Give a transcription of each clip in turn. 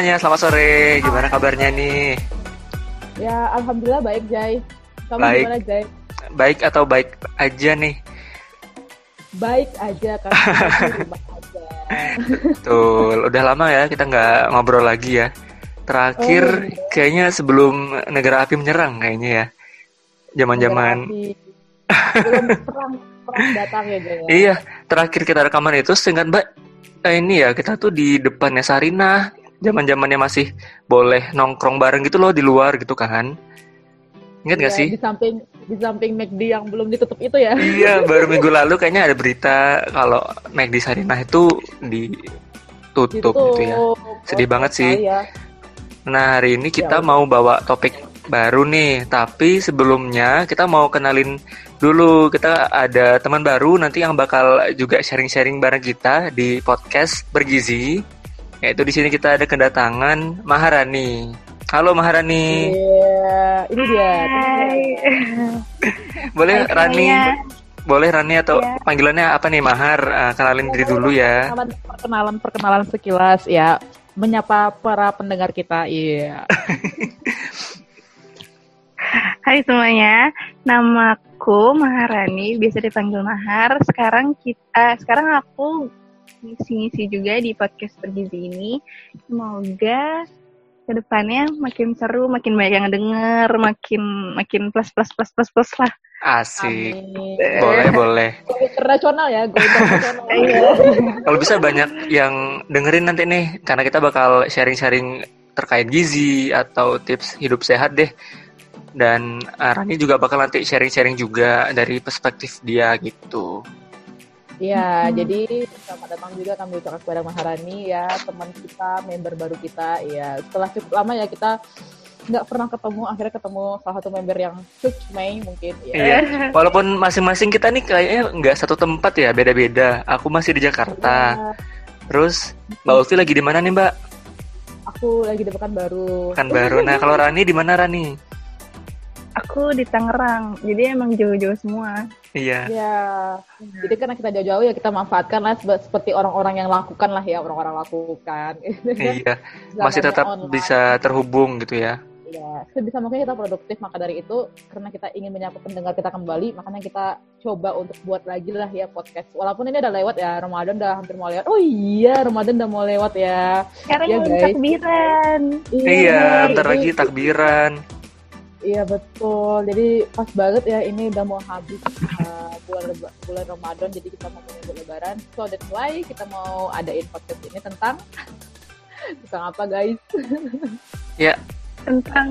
Semuanya, selamat sore. Gimana kabarnya nih? Ya, alhamdulillah baik, Jai. Kamu Baik. gimana, Jai? Baik atau baik aja nih? Baik aja kan di rumah aja. Betul, udah lama ya kita nggak ngobrol lagi ya. Terakhir Oh, iya. kayaknya sebelum negara api menyerang kayaknya ya. Zaman-zaman. Belum perang perang datang ya, Jai. ya? Iya, terakhir kita rekaman itu seingat Mbak eh, ini ya kita tuh di depannya Sarinah, zaman-zamannya masih boleh nongkrong bareng gitu loh di luar gitu kan. Ingat nggak Iya, sih? Di samping di samping McD yang belum ditutup itu ya. Iya, baru minggu lalu kayaknya ada berita kalau McD Sarinah itu ditutup gitu ya. Sedih Oh, banget sih. Ya. Nah, hari ini kita Ya, mau bawa topik baru nih, tapi sebelumnya kita mau kenalin dulu. Kita ada teman baru nanti yang bakal juga sharing-sharing bareng kita di podcast Bergizi. Yaitu di sini kita ada kedatangan Maharani. Halo Maharani. Iya, ini dia. Hai. Boleh Hai Rani? semuanya. Boleh Rani atau Iya. panggilannya apa nih Mahar? Eh, kenalin diri dulu ya. Perkenalan perkenalan perkenalan sekilas ya. Menyapa para pendengar kita. Iya. Hai semuanya, namaku Maharani, biasa dipanggil Mahar. Sekarang kita, sekarang aku ngisi-ngisi juga di podcast bergizi ini. Semoga ke depannya makin seru, makin banyak yang denger, makin makin plus plus plus plus plus lah. Asik. Amin. Boleh, boleh. Internasional ya, internasional. Iya. Kalau bisa banyak yang dengerin nanti nih, karena kita bakal sharing-sharing terkait gizi atau tips hidup sehat deh. Dan uh, Rani juga bakal nanti sharing-sharing juga dari perspektif dia gitu. Iya, Hmm. jadi selamat datang juga kami ucapkan kepada Maharani ya, teman kita, member baru kita. Iya, setelah cukup lama ya kita nggak pernah ketemu, akhirnya ketemu salah satu member yang Mei mungkin. Ya. Iya. Walaupun masing-masing kita nih kayaknya nggak satu tempat ya, beda-beda. Aku masih di Jakarta. Iya, Terus Mbak Ulfi lagi di mana nih Mbak? aku lagi di Pekanbaru. Kan baru. Nah kalau Rani di mana Rani? Aku di Tangerang, jadi emang jauh-jauh semua. Iya. Ya, jadi karena kita jauh-jauh ya kita manfaatkan lah seperti orang-orang yang lakukan lah ya orang-orang lakukan. Iya. Masih tetap online. bisa terhubung gitu ya. Ya, sebisa mungkin kita produktif. Maka dari itu, karena kita ingin menyapa pendengar kita kembali, makanya kita coba untuk buat lagi lah ya podcast. Walaupun ini udah lewat ya, Ramadan udah hampir mau lewat. Oh iya, Ramadan udah mau lewat ya. Sekarang Iya, mau guys. takbiran. Iya, bentar Jadi- lagi takbiran. Iya betul. Jadi pas banget ya ini udah mau habis uh, bulan bulan Ramadan, jadi kita mau menyambut Lebaran. So that's why kita mau adain podcast ini tentang tentang apa guys? tentang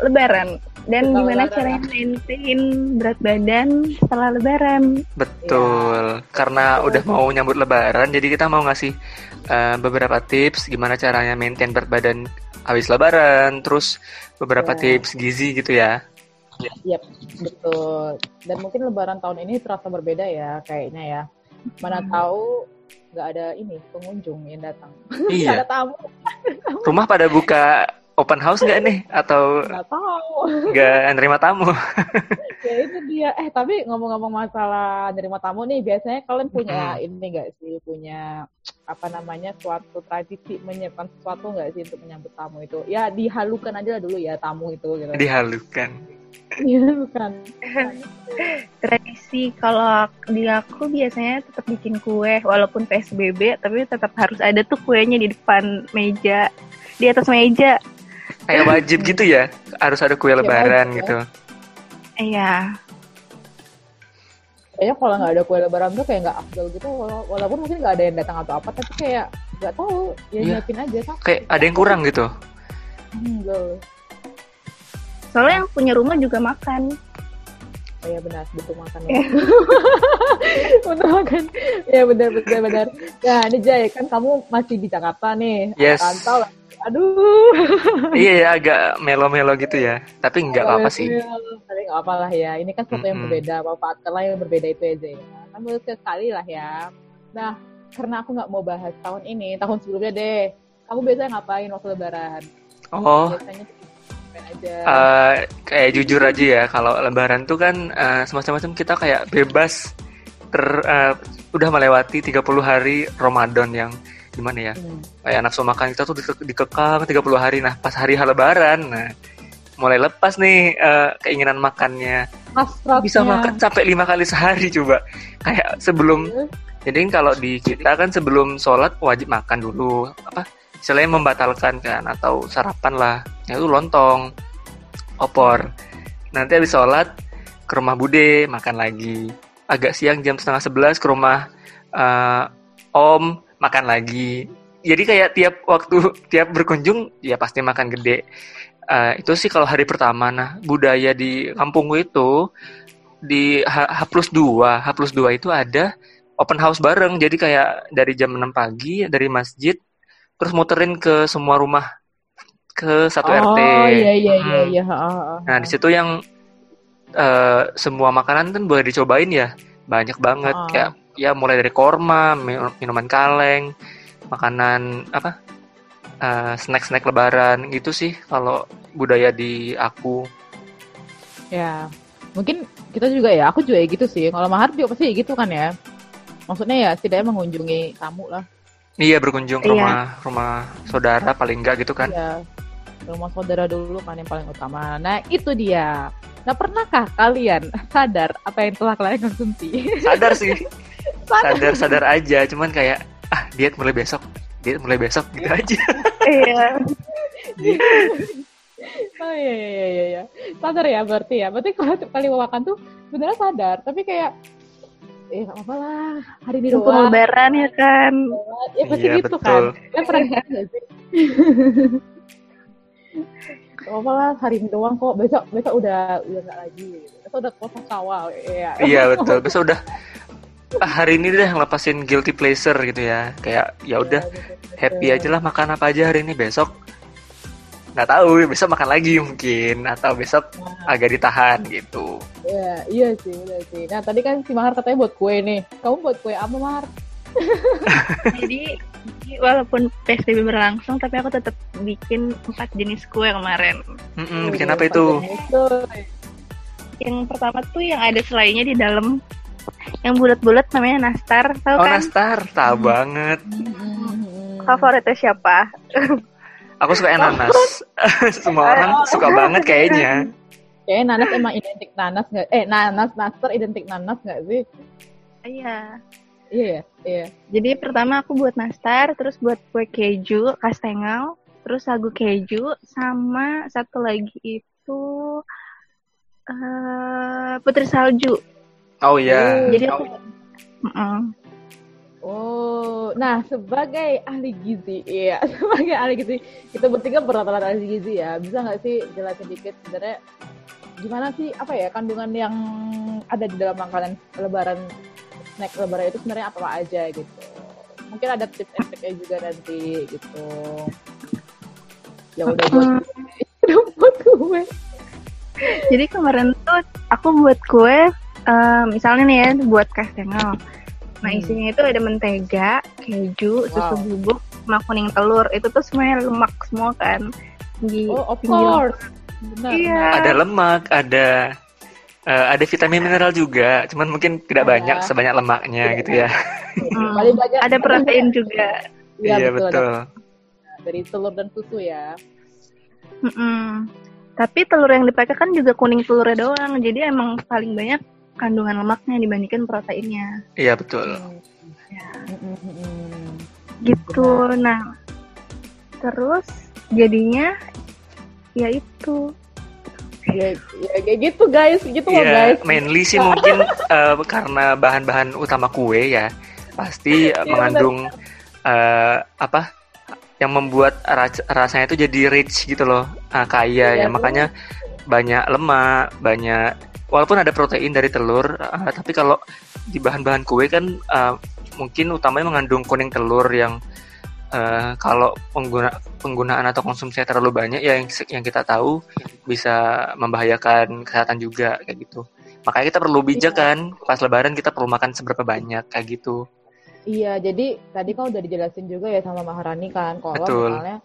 lebaran dan Tentang gimana lebaran. caranya maintain berat badan setelah lebaran. Betul, karena udah mau nyambut lebaran, jadi kita mau ngasih eh, beberapa tips gimana caranya maintain berat badan habis lebaran, terus beberapa Ya. tips gizi gitu ya. Yap, betul. Dan mungkin Lebaran tahun ini terasa berbeda ya kayaknya ya. Mana Hmm. tahu nggak ada ini pengunjung yang datang. Nggak ada Iya, tamu, rumah pada buka open house nggak nih? Atau nggak tahu. nggak nerima tamu? ya itu dia. Eh tapi ngomong-ngomong masalah nerima tamu nih, biasanya kalian punya Mm-mm. ini nggak sih? Punya apa namanya suatu tradisi menyiapkan sesuatu nggak sih untuk menyambut tamu itu? Ya dihalukan aja lah dulu ya tamu itu gitu. Dihalukan. Iya bukan. Tradisi kalau di aku biasanya tetap bikin kue walaupun PSBB tapi tetap harus ada tuh kuenya di depan meja di atas meja. Kayak wajib gitu ya, harus ada kue Ya, lebaran ya. gitu. Iya. kayaknya kalau nggak ada kue lebaran tuh kayak nggak afdol gitu wala- walaupun mungkin nggak ada yang datang atau apa tapi kayak nggak tahu ya Iya. nyiapin aja kan Kayak ada yang kurang gitu. hmm, betul. Soalnya yang punya rumah juga makan. oh ya benar butuh makan ya butuh makan ya benar benar benar ya ini Jay kan kamu masih di Jakarta nih Yes. rantau lah aduh. Iya ya, agak melo-melo gitu ya. Tapi nggak apa-apa sih. tapi nggak apa lah ya. Ini kan sesuatu yang Mm-mm. berbeda manfaatkanlah yang berbeda itu aja ya. Kan sekali lah ya. Nah karena aku nggak mau bahas tahun ini tahun sebelumnya deh. Kamu biasanya ngapain waktu lebaran? Oh, biasanya aja. Eh, kayak jujur aja ya, kalau lebaran tuh kan eh, semacam-macam kita kayak bebas ter eh, udah melewati 30 hari Ramadan yang gimana ya? Hmm. kayak nafsu makan kita tuh dike- dikekang 30 hari. Nah pas hari lebaran nah mulai lepas nih eh, keinginan makannya. Hasratnya. bisa makan sampai lima kali sehari coba. Kayak sebelum jadi kalau di kita kan sebelum sholat wajib makan dulu apa istilahnya membatalkan kan atau sarapan lah. Nah, itu lontong opor. Nanti habis sholat ke rumah bude makan lagi. Agak siang jam setengah sebelas ke rumah eh, om makan lagi jadi kayak tiap waktu tiap berkunjung ya pasti makan gede Eh, itu sih kalau hari pertama nah budaya di kampungku itu di H, H plus 2 H plus 2 itu ada open house bareng jadi kayak dari jam 6 pagi dari masjid terus muterin ke semua rumah ke satu oh, RT iya iya iya Hmm. iya. Nah di situ yang eh, semua makanan kan boleh dicobain ya banyak banget Ah. kayak ya mulai dari korma min- minuman kaleng makanan apa eh, snack-snack lebaran gitu sih kalau budaya di aku Ya, mungkin kita juga ya, aku juga ya gitu sih. Kalau mahar juga pasti ya gitu kan ya. Maksudnya ya setidaknya mengunjungi tamu lah. iya berkunjung ke Iya. rumah rumah saudara paling enggak gitu kan Ya, rumah saudara dulu kan yang paling utama. Nah itu dia. Nah pernahkah kalian sadar apa yang telah kalian konsumsi? sadar sih sadar sadar aja cuman kayak ah diet mulai besok diet mulai besok gitu aja Iya. oh iya iya iya iya, iya. Sadar ya berarti ya. Berarti kalau kali mau makan tuh sebenarnya sadar, tapi kayak eh nggak apa-apa lah hari ini doang. lebaran ya kan. Ya pasti Iya, gitu betul. kan. Kalian pernah gitu nggak sih? Gak apa lah hari ini doang kok besok besok udah udah nggak lagi gitu. besok udah puasa kawal iya iya betul besok udah ah, hari ini deh ngelepasin guilty pleasure gitu ya. Kayak ya udah Iya, happy aja lah makan apa aja hari ini. Besok nggak tahu besok makan lagi mungkin atau besok Nah, agak ditahan gitu. Iya iya sih bener sih. Nah tadi kan si Mahar katanya buat kue nih. Kamu buat kue apa Mahar? Jadi walaupun PSBB berlangsung tapi aku tetap bikin empat jenis kue kemarin. Mm-mm, bikin apa itu? itu Yang pertama tuh yang ada selainya di dalam yang bulat-bulat namanya nastar, tahu oh kan? nastar tahu banget Favoritnya siapa? aku suka ananas semua orang suka banget kayaknya Kayaknya nanas emang identik nanas nggak? Eh nanas nastar identik nanas nggak sih? Iya. Iya ya, iya. Jadi pertama aku buat nastar, terus buat kue keju, kastengel, terus sagu keju, sama satu lagi itu eh putri salju. Oh iya Jadi aku Mm-mm. Oh, nah sebagai ahli gizi, iya sebagai ahli gizi, kita bertiga berrata-rata ahli gizi ya. Bisa nggak sih jelasin dikit sebenarnya gimana sih apa ya kandungan yang ada di dalam makanan lebaran snack lebaran itu sebenarnya apa aja gitu. Mungkin ada tips and triknya juga nanti gitu. Ya udah buat udah buat gue. Jadi kemarin tuh aku buat kue, eh, misalnya nih ya, buat kastengel. Nah Hmm. isinya itu ada mentega, keju, susu Wow. bubuk, sama kuning telur. Itu tuh semuanya lemak semua kan. Di Oh, of course. Benar. Iya. ada lemak ada eh, ada vitamin mineral juga cuman mungkin tidak Ada. banyak sebanyak lemaknya Iya. gitu ya Hmm. Paling banyak Ada protein juga. Iya, iya betul. betul Dari telur dan susu ya. Mm-mm. Tapi telur yang dipakai kan juga kuning telurnya doang. Jadi emang paling banyak kandungan lemaknya dibandingkan proteinnya. iya betul Ya. Gitu. Nah, terus jadinya ya itu. ya, ya kayak gitu guys gitu loh Iya, guys mainly sih mungkin eh, karena bahan-bahan utama kue ya pasti Iya, mengandung eh, apa yang membuat ras- rasanya itu jadi rich gitu loh, ah, kaya Iya, ya makanya banyak lemak, banyak walaupun ada protein dari telur, ah, tapi kalau di bahan-bahan kue kan ah, mungkin utamanya mengandung kuning telur yang eh, kalau pengguna penggunaan atau konsumsinya terlalu banyak ya yang yang kita tahu bisa membahayakan kesehatan juga kayak gitu. Makanya kita perlu bijak Iya. kan pas lebaran kita perlu makan seberapa banyak kayak gitu. iya jadi tadi kan udah dijelasin juga ya sama Maharani kan kalau Betul. misalnya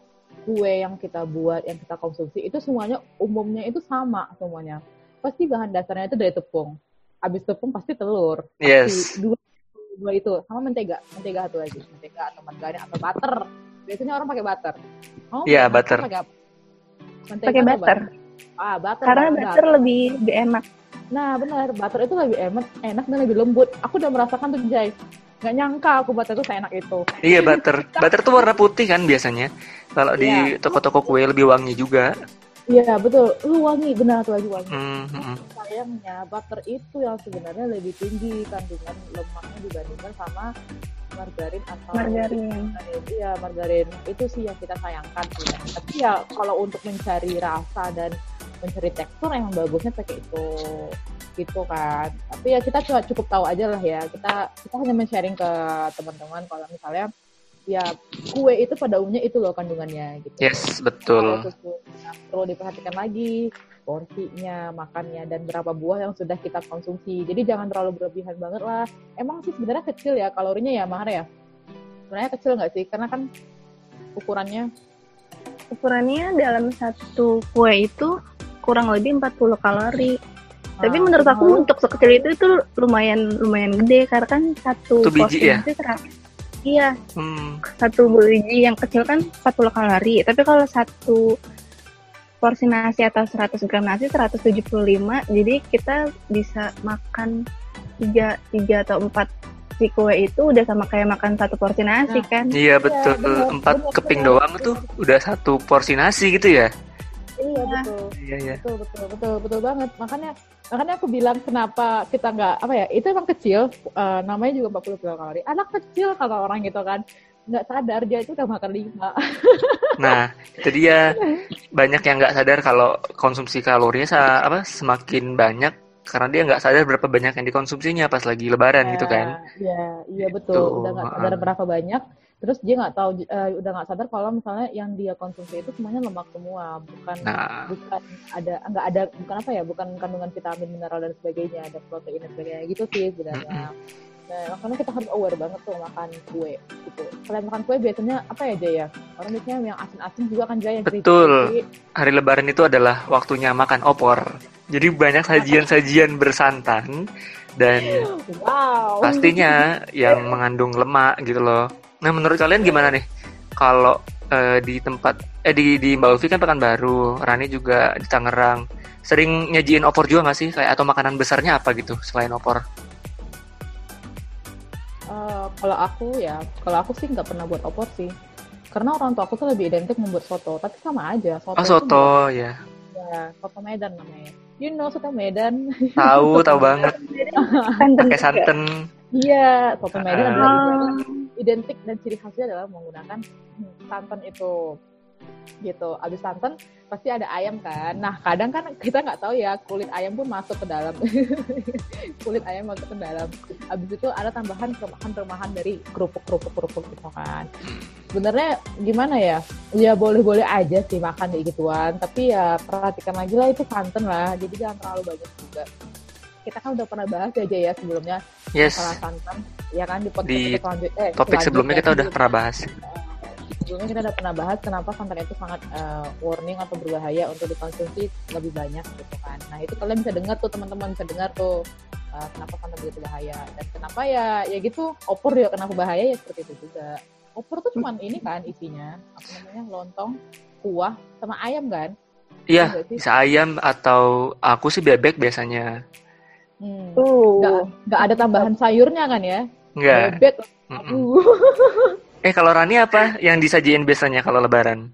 kue yang kita buat yang kita konsumsi itu semuanya umumnya itu sama semuanya pasti bahan dasarnya itu dari tepung habis tepung pasti telur Yes. Pasti dua dua itu sama mentega mentega satu lagi mentega atau margarin atau butter biasanya orang pakai butter oh Iya, butter. pakai apa? Mentega Pakai atau butter. ah butter Karena benar. butter lebih, lebih enak. nah benar butter itu lebih enak enak dan lebih lembut aku udah merasakan tuh Jay nggak nyangka aku butter itu seenak itu Iya butter. Butter tuh warna putih kan biasanya. Kalau di Iya. toko-toko kue lebih wangi juga. Iya betul lu wangi benar tuh lagi wangi Hmm, hmm, sayangnya butter itu yang sebenarnya lebih tinggi kandungan lemaknya dibandingkan sama margarin atau Margarin. Iya margarin itu sih yang kita sayangkan sih. Tapi ya kalau untuk mencari rasa dan mencari tekstur yang bagusnya pakai itu gitu kan. Tapi ya kita cuma cukup tahu aja lah ya. Kita kita hanya men-sharing ke teman-teman kalau misalnya ya kue itu pada umumnya itu loh kandungannya gitu. Yes, betul. susu nah, perlu diperhatikan lagi porsinya, makannya dan berapa buah yang sudah kita konsumsi. Jadi jangan terlalu berlebihan banget lah. Emang sih sebenarnya kecil ya kalorinya ya Mahar ya. Sebenarnya kecil nggak sih? Karena kan ukurannya Ukurannya dalam satu kue itu kurang lebih 40 kalori. Tapi ah, menurut aku untuk sekecil itu itu lumayan lumayan gede karena kan satu biji porsi ya? nasi seratus- Iya, Hmm, satu biji yang kecil kan 40 kalori. Tapi kalau satu porsi nasi atau 100 gram nasi 175, jadi kita bisa makan 3, 3 atau 4 si kue itu udah sama kayak makan satu porsi nasi Nah. kan. iya betul. bener, Empat bener, keping bener, doang tuh udah satu porsi nasi gitu ya. Iya Nah. betul. Iya iya. Betul betul betul betul banget. Makanya makanya aku bilang kenapa kita nggak apa ya? Itu emang kecil. eh, namanya juga 40 kilokalori. Anak kecil kalau orang gitu kan nggak sadar dia itu udah makan lima. Nah, itu dia banyak yang nggak sadar kalau konsumsi kalorinya sa- apa semakin banyak karena dia nggak sadar berapa banyak yang dikonsumsinya pas lagi lebaran gitu kan. Iya, iya betul. Gitu, Udah nggak sadar berapa banyak. Terus dia nggak tahu, eh, udah nggak sadar kalau misalnya yang dia konsumsi itu semuanya lemak semua, bukan Nah, bukan ada nggak ada bukan apa ya, bukan kandungan vitamin, mineral dan sebagainya, ada protein dan sebagainya gitu sih sebenarnya. Nah, makanya kita harus aware banget tuh makan kue gitu. Selain makan kue biasanya apa ya Jaya? Orang biasanya yang asin-asin juga kan Jaya Betul. crispy. hari lebaran itu adalah waktunya makan opor. Jadi banyak sajian-sajian bersantan dan Wow. pastinya yang mengandung lemak gitu loh. Nah, menurut kalian gimana nih? Kalau eh, di tempat eh di di Mbak Ulfi kan Pekanbaru, Rani juga di Tangerang. Sering nyajiin opor juga nggak sih? Kayak atau makanan besarnya apa gitu selain opor? Eh, kalau aku ya, kalau aku sih nggak pernah buat opor sih. Karena orang tua aku tuh lebih identik membuat soto, tapi sama aja. Soto Oh, soto ya. Ya, soto Medan namanya. You know soto Medan? Tahu, tahu banget. Pakai juga. santan. Iya, soto Medan Ah. Identik dan ciri khasnya adalah menggunakan santan itu. Gitu. Abis santan pasti ada ayam kan. Nah kadang kan kita nggak tahu ya kulit ayam pun masuk ke dalam. Kulit ayam masuk ke dalam. Abis itu ada tambahan remahan-remahan dari kerupuk kerupuk kerupuk gitu kan. Sebenarnya gimana ya? Ya boleh boleh aja sih makan kayak gituan. Tapi ya perhatikan lagi lah itu santan lah. Jadi jangan terlalu banyak juga. Kita kan udah pernah bahas aja ya sebelumnya. Yes. masalah santan ya kan di podcast Di eh, Topik sebelumnya kita udah pernah bahas. sebelumnya kita udah pernah bahas kenapa santan itu sangat eh, warning atau berbahaya untuk dikonsumsi lebih banyak gitu kan nah itu kalian bisa dengar tuh teman-teman bisa dengar tuh eh, kenapa santan begitu bahaya dan kenapa ya ya gitu opor ya kenapa bahaya ya seperti itu juga opor tuh cuman ini kan isinya apa namanya lontong kuah sama ayam kan Iya, sih? bisa ayam atau aku sih bebek biasanya. hmm. tuh. nggak nggak ada tambahan sayurnya kan ya Enggak. bebek Mm-mm. uh. Eh kalau Rani apa yang disajiin biasanya kalau lebaran?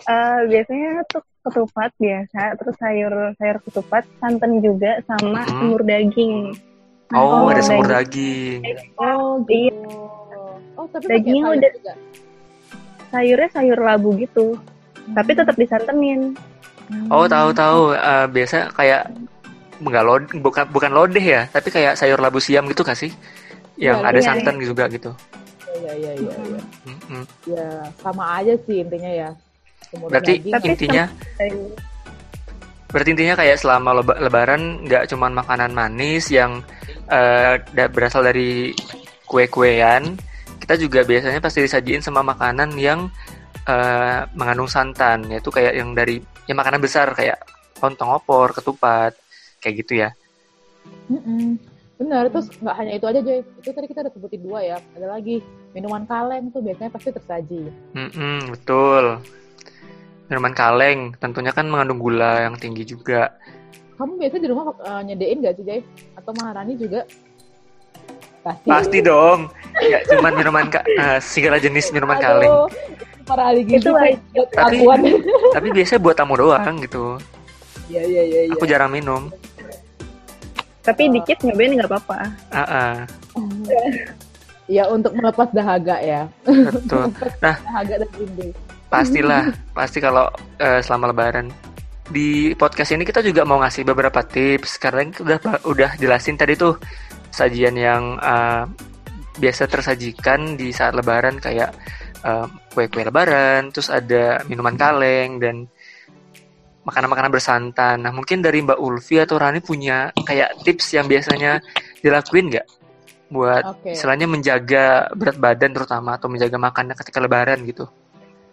Eh, biasanya tuh ketupat biasa, terus sayur sayur ketupat, santan juga sama Mhm. semur daging. Nah, Oh, kalau ada semur daging- daging. oh Iya. gitu oh tapi Dagingnya udah- juga. Sayurnya sayur labu gitu, tapi Hmm. tetap disantenin. Oh, tahu-tahu Eh, biasa kayak enggak lod bukan bukan lodeh ya, tapi kayak sayur labu siam gitu kasih. Yang Iya, ada iya, santan juga gitu. Iya iya iya iya. Ya sama aja sih intinya ya. Semur Berarti intinya berarti intinya kayak selama leba- lebaran nggak cuman makanan manis yang eh, da- berasal dari kue-kuean, kita juga biasanya pasti disajiin sama makanan yang eh, mengandung santan, yaitu kayak yang dari ya makanan besar kayak lontong opor, ketupat, kayak gitu ya. Mm-mm. Benar, terus nggak hanya itu aja Joy. Itu tadi kita udah sebutin dua ya. Ada lagi minuman kaleng tuh biasanya pasti tersaji. Mm-mm, betul. Minuman kaleng tentunya kan mengandung gula yang tinggi juga. Kamu biasanya di rumah uh, nyedein nggak sih Joy? Atau Maharani juga? Pasti. Pasti dong. Ya cuma minuman ka- uh, segala jenis minuman Aduh, kaleng. Para ahli gizi Tapi-. Tapi biasanya buat tamu doang gitu. Iya iya iya. iya. Aku jarang minum. Tapi dikit nyobain nggak apa-apa. Ah, ah, Ya untuk melepas dahaga ya. betul. Nah, Dahaga dan rindu. pastilah, pasti kalau eh, selama lebaran di podcast ini kita juga mau ngasih beberapa tips karena kita udah udah jelasin tadi tuh sajian yang eh, biasa tersajikan di saat lebaran kayak eh, kue-kue lebaran, terus ada minuman kaleng dan makanan-makanan bersantan. Nah, mungkin dari Mbak Ulfi atau Rani punya kayak tips yang biasanya dilakuin nggak buat istilahnya menjaga berat badan terutama atau menjaga makannya ketika lebaran gitu.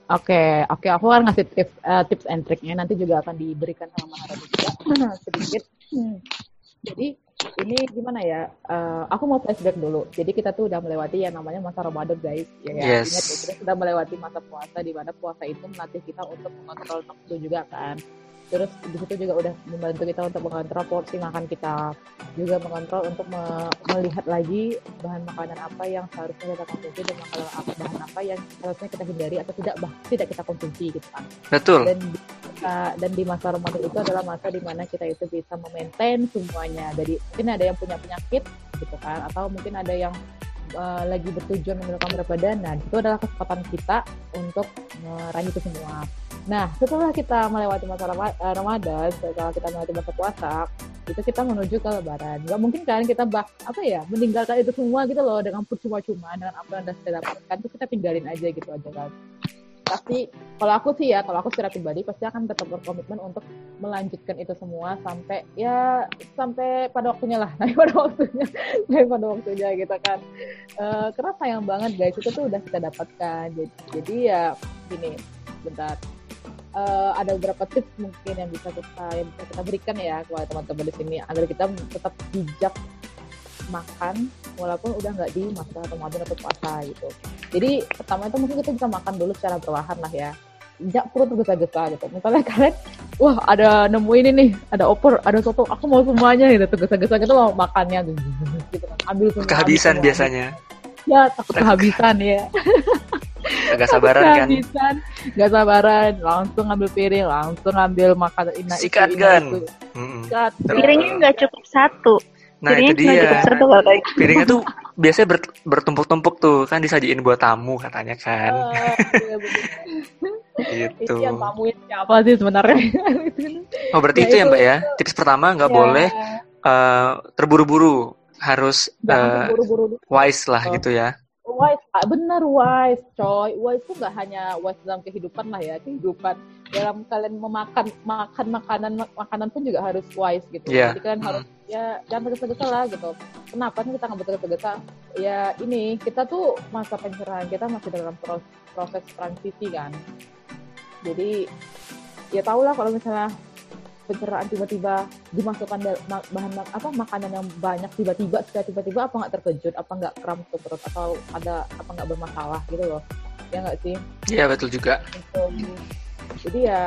Oke, oke, aku akan ngasih tips, eh, tips and triknya nanti juga akan diberikan sama Maharani juga sedikit. Hmm. Jadi ini gimana ya? eh, aku mau flashback dulu. Jadi kita tuh udah melewati yang namanya masa Ramadan, guys. Ya, ya. Yes. Ingat ya, kita sudah melewati masa puasa di mana puasa itu melatih kita untuk mengontrol nafsu juga kan. Terus di situ juga udah membantu kita untuk mengontrol porsi makan kita, juga mengontrol untuk me- melihat lagi bahan makanan apa yang seharusnya kita konsumsi dan makanan apa bahan apa yang seharusnya kita hindari atau tidak bah tidak kita konsumsi gitu kan. Betul. dan di, uh, dan di masa Ramadan itu adalah masa di mana kita itu bisa memaintain semuanya. Dari mungkin ada yang punya penyakit gitu kan atau mungkin ada yang uh, lagi bertujuan menurunkan berat badan. Nah itu adalah kesempatan kita untuk meraih itu semua nah setelah kita melewati masa uh, Ramadan setelah kita melewati masa puasa itu kita menuju ke Lebaran. Nggak mungkin kan kita bah apa ya meninggalkan itu semua gitu loh dengan percuma-cuma dengan apa yang kita dapatkan itu kita tinggalin aja gitu aja kan. Pasti kalau aku sih ya kalau aku secara pribadi pasti akan tetap berkomitmen untuk melanjutkan itu semua sampai ya sampai pada waktunya lah sampai pada waktunya sampai pada waktunya gitu kan. Eh, karena sayang banget guys itu tuh udah kita dapatkan. Jadi, jadi ya gini bentar Eh, ada beberapa tips mungkin yang bisa kita yang bisa kita berikan ya kepada teman-teman di sini agar kita tetap bijak makan walaupun udah nggak di masa Ramadan atau puasa gitu. Jadi pertama itu mungkin kita bisa makan dulu secara perlahan lah ya. Tidak perlu tergesa-gesa gitu. Misalnya kalian, wah ada nemu ini nih, ada opor, ada soto, aku mau semuanya gitu. Tergesa-gesa gitu mau makannya gitu kan. Ambil semua. Kehabisan ambil biasanya. Ya takut kehabisan ya. Agak sabaran kan. nggak sabaran, langsung ambil piring, langsung ambil makanan ini. Sikat itu, kan. itu. Sikat. Piringnya nggak cukup satu. Nah itu Piringnya cukup dia. satu kalau kayak gitu. Piringnya tuh biasanya ber- bertumpuk-tumpuk tuh kan disajiin buat tamu katanya kan. Ah, iya. Gitu. Ini yang tamuin siapa sih sebenarnya? Oh berarti Ya, itu ya itu- Mbak ya. Tips pertama nggak Ya, boleh eh, terburu-buru, harus jangan eh, buru-buru wise lah Oh. gitu ya. Wise ah, bener wise coy. Wise itu nggak hanya wise dalam kehidupan lah ya kehidupan. Dalam kalian memakan makan makanan makanan pun juga harus wise gitu. Iya. jadi kalian harus ya jangan tergesa-gesa lah gitu. Kenapa sih kita nggak tergesa-gesa ya ini kita tuh masa pencerahan kita masih dalam pros- proses transisi kan. Jadi ya tau lah kalau misalnya pencerahan tiba-tiba dimasukkan bahan apa makanan yang banyak tiba-tiba secara tiba-tiba apa nggak terkejut apa nggak kram tuh perut atau ada apa nggak bermasalah gitu loh. Ya nggak sih? Iya betul juga. Gitu. jadi ya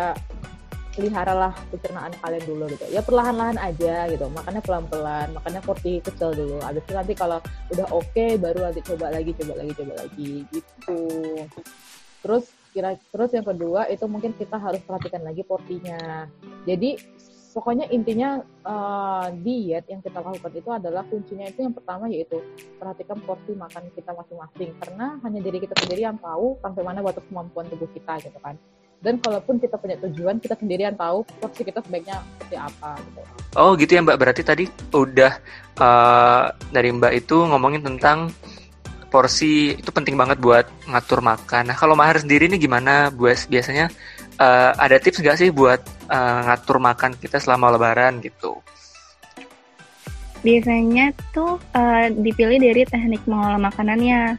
peliharalah pencernaan kalian dulu gitu. Ya perlahan-lahan aja gitu. Makannya pelan-pelan makannya porsi kecil dulu. Habis itu nanti kalau udah oke baru nanti coba lagi coba lagi coba lagi. Gitu. Terus kira terus yang kedua itu mungkin kita harus perhatikan lagi porsinya. Jadi pokoknya intinya eh, diet yang kita lakukan itu adalah kuncinya itu yang pertama yaitu perhatikan porsi makan kita masing-masing. Karena hanya diri kita sendiri yang tahu sampai mana batas kemampuan tubuh kita gitu kan. Dan kalaupun kita punya tujuan kita sendiri yang tahu porsi kita sebaiknya seperti apa gitu. Oh gitu ya Mbak. Berarti tadi udah eh, dari Mbak itu ngomongin tentang porsi itu penting banget buat ngatur makan. Nah kalau Mahar sendiri ini gimana? Buat biasanya eh, ada tips nggak sih buat eh, ngatur makan kita selama Lebaran gitu? Biasanya tuh eh, dipilih dari teknik mengolah makanannya.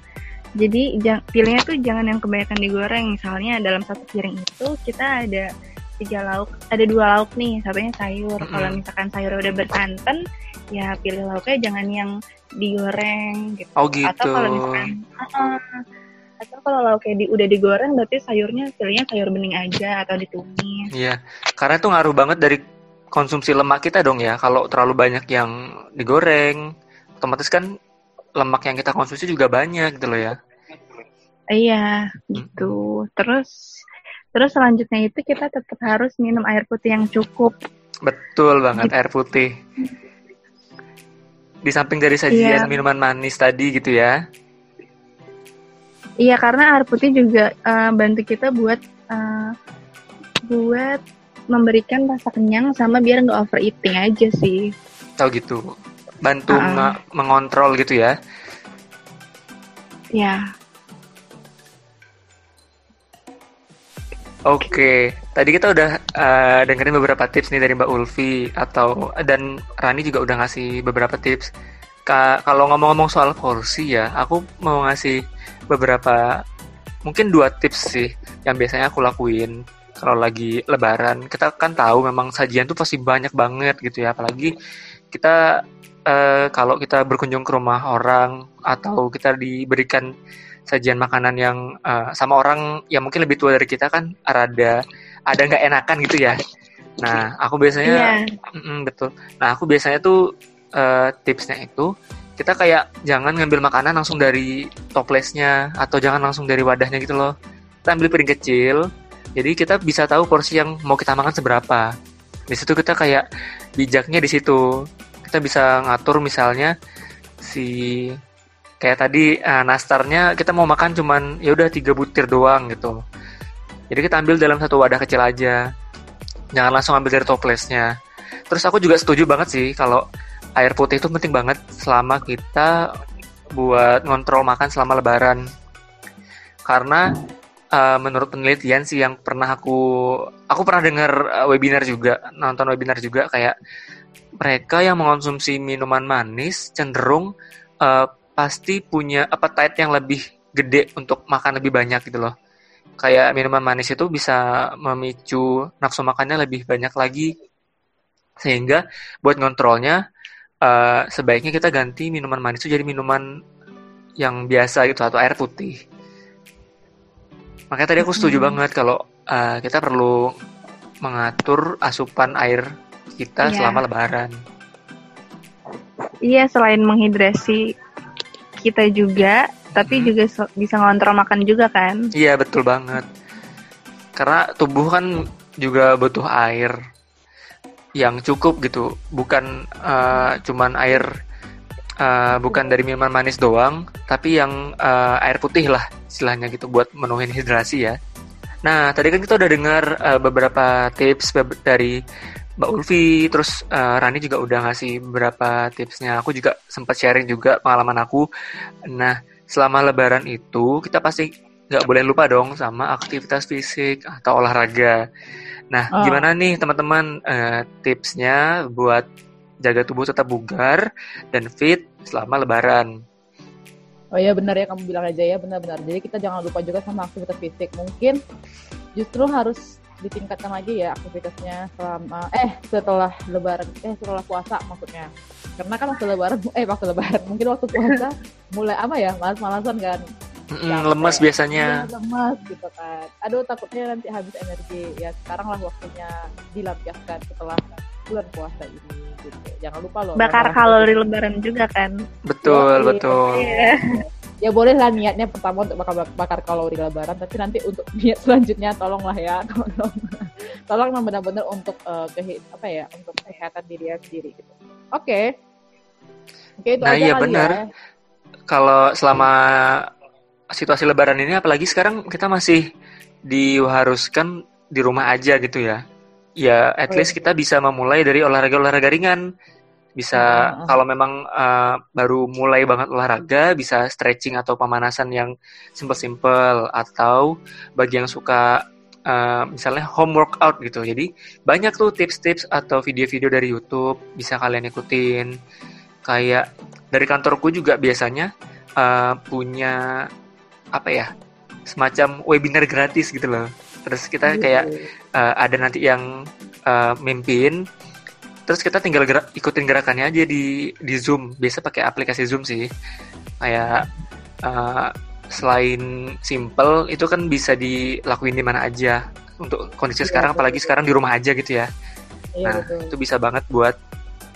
Jadi jang- pilihnya tuh jangan yang kebanyakan digoreng. Misalnya dalam satu piring itu kita ada tiga lauk ada dua lauk nih satunya sayur Mm-mm. kalau misalkan sayur udah bersantan ya pilih lauknya jangan yang digoreng gitu Oh gitu. atau kalau misalkan uh-uh. atau kalau lauknya di, udah digoreng berarti sayurnya pilihnya sayur bening aja atau ditumis Iya, karena itu ngaruh banget dari konsumsi lemak kita dong ya. Kalau terlalu banyak yang digoreng, otomatis kan lemak yang kita konsumsi juga banyak gitu loh ya. iya gitu terus terus selanjutnya itu kita tetap harus minum air putih yang cukup Betul banget Gitu. air putih. Di samping dari sajian Iya. minuman manis tadi gitu ya. Iya karena air putih juga eh, bantu kita buat eh, buat memberikan rasa kenyang sama biar nggak overeating aja sih. Tahu gitu. Bantu Ah. me- mengontrol gitu ya. Ya, Oke, tadi kita udah eh, dengerin beberapa tips nih dari Mbak Ulfi atau dan Rani juga udah ngasih beberapa tips. Ka- kalau ngomong-ngomong soal porsi ya, aku mau ngasih beberapa mungkin dua tips sih yang biasanya aku lakuin kalau lagi lebaran. Kita kan tahu memang sajian tuh pasti banyak banget gitu ya, apalagi kita eh, kalau kita berkunjung ke rumah orang atau kita diberikan sajian makanan yang eh, sama orang yang mungkin lebih tua dari kita kan rada ada nggak enakan gitu ya. Nah, aku biasanya iya, Mm-mm, betul. Nah, aku biasanya tuh eh, tipsnya itu kita kayak jangan ngambil makanan langsung dari toplesnya atau jangan langsung dari wadahnya gitu loh. Kita ambil piring kecil. Jadi kita bisa tahu porsi yang mau kita makan seberapa. Di situ kita kayak bijaknya di situ. Kita bisa ngatur misalnya si kayak tadi eh, nastarnya kita mau makan cuman ya udah tiga butir doang gitu. Jadi kita ambil dalam satu wadah kecil aja. Jangan langsung ambil dari toplesnya. Terus aku juga setuju banget sih kalau air putih itu penting banget selama kita buat ngontrol makan selama lebaran. Karena eh, menurut penelitian sih yang pernah aku aku pernah dengar eh, webinar juga, nonton webinar juga kayak mereka yang mengonsumsi minuman manis cenderung eh, pasti punya appetite yang lebih gede untuk makan lebih banyak gitu loh. Kayak minuman manis itu bisa memicu nafsu makannya lebih banyak lagi sehingga buat ngontrolnya eh, sebaiknya kita ganti minuman manis itu jadi minuman yang biasa gitu atau air putih. Makanya tadi aku setuju Mm-mm. banget kalau eh, kita perlu mengatur asupan air kita Iya. selama lebaran. iya selain menghidrasi kita juga, tapi Hmm. juga so- bisa ngontrol makan juga kan. Iya betul banget. Karena tubuh kan juga butuh air yang cukup gitu, bukan eh, cuman air eh, bukan dari minuman manis doang, tapi yang eh, air putih lah istilahnya gitu buat menuhin hidrasi ya. Nah tadi kan kita udah dengar eh, beberapa tips dari Mbak Ulfi, terus eh, Rani juga udah ngasih beberapa tipsnya. Aku juga sempat sharing juga pengalaman aku. Nah selama lebaran itu kita pasti nggak boleh lupa dong sama aktivitas fisik atau olahraga. Nah, Oh. gimana nih teman-teman eh, tipsnya buat jaga tubuh tetap bugar dan fit selama lebaran? Oh iya benar ya kamu bilang aja ya benar-benar. Jadi kita jangan lupa juga sama aktivitas fisik. Mungkin justru harus ditingkatkan lagi ya aktivitasnya selama eh setelah lebaran eh setelah puasa maksudnya. Karena kan waktu lebaran eh waktu lebaran mungkin waktu puasa mulai apa ya malas-malasan kan. Mm-mm, Capek. lemes biasanya. Iya, lemas gitu kan. Aduh takutnya nanti habis energi. Ya sekarang lah waktunya dilampiaskan setelah bulan puasa ini gitu. Jangan lupa loh. Bakar kalori lebaran juga kan. Betul, Yoi, betul. Iya. Ya boleh lah niatnya pertama untuk bakar bakar kalori lebaran tapi nanti untuk niat selanjutnya tolonglah ya tolong tolong benar-benar untuk eh, kehi- apa ya untuk kesehatan diri sendiri gitu oke oke itu Nah, aja iya benar. ya. Kalau selama situasi lebaran ini apalagi sekarang kita masih diharuskan di rumah aja gitu ya. Ya, at Oh, least kita bisa memulai dari olahraga-olahraga ringan. Bisa ah. kalau memang eh, baru mulai banget olahraga, bisa stretching atau pemanasan yang simple-simple atau bagi yang suka eh, misalnya home workout gitu. Jadi banyak tuh tips-tips atau video-video dari YouTube bisa kalian ikutin. Kayak dari kantorku juga biasanya eh, punya apa ya semacam webinar gratis gitu loh. Terus kita Gitu. kayak uh, ada nanti yang uh, mimpin. Terus kita tinggal gerak, ikutin gerakannya aja di di Zoom. Biasa pakai aplikasi Zoom sih. Kayak uh, selain simple itu kan bisa dilakuin di mana aja. Untuk kondisi Iya, sekarang betul, apalagi sekarang di rumah aja gitu ya. Iya Nah, betul. itu bisa banget buat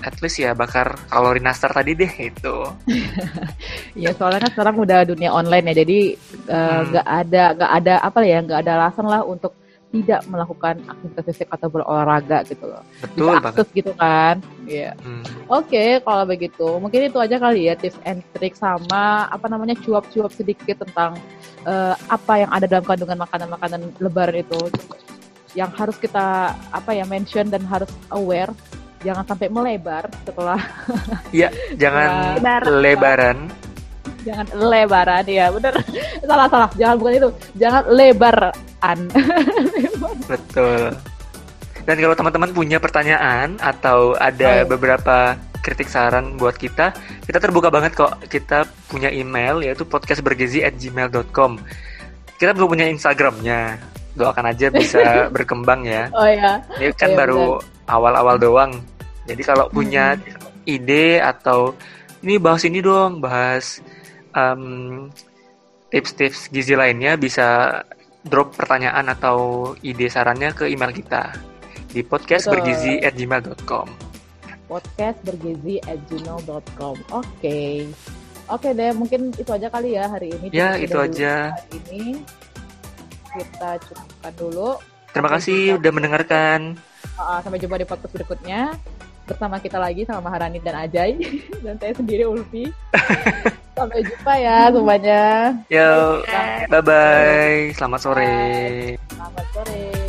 at least ya bakar kalori nastar tadi deh itu. Iya soalnya kan sekarang udah dunia online ya, jadi eh, Hmm. nggak ada nggak ada apa ya nggak ada alasan lah untuk tidak melakukan aktivitas fisik atau berolahraga gitu loh. Betul Bisa banget. aktif gitu kan. Iya. Hmm. Oke, kalau begitu mungkin itu aja kali ya tips and trick sama apa namanya cuap-cuap sedikit tentang eh, apa yang ada dalam kandungan makanan-makanan lebaran itu yang harus kita apa ya mention dan harus aware jangan sampai melebar setelah Jangan Lebar. lebaran. Jangan lebaran ya bener salah salah jangan bukan itu jangan lebaran Betul. Dan kalau teman-teman punya pertanyaan atau ada Oh. beberapa kritik saran buat kita, kita terbuka banget kok. Kita punya email yaitu podcastbergizi@gmail.com. Kita belum punya Instagramnya. Doakan aja bisa berkembang ya. oh ya Ini kan Iya, baru awal-awal doang. Jadi kalau punya ide atau ini bahas ini dong, bahas em, tips-tips gizi lainnya bisa drop pertanyaan atau ide sarannya ke email kita di podcastbergizi@gmail.com. podcast bergizi at gmail.com oke oke deh mungkin itu aja kali ya hari ini Ya, Cukup itu aja. hari ini kita cukupkan dulu Terima kasih udah mendengarkan. Uh, sampai jumpa di podcast berikutnya bersama kita lagi sama Maharani dan Ajay dan saya sendiri Ulfi. sampai jumpa ya semuanya. Yo, bye bye. Selamat sore. Selamat sore.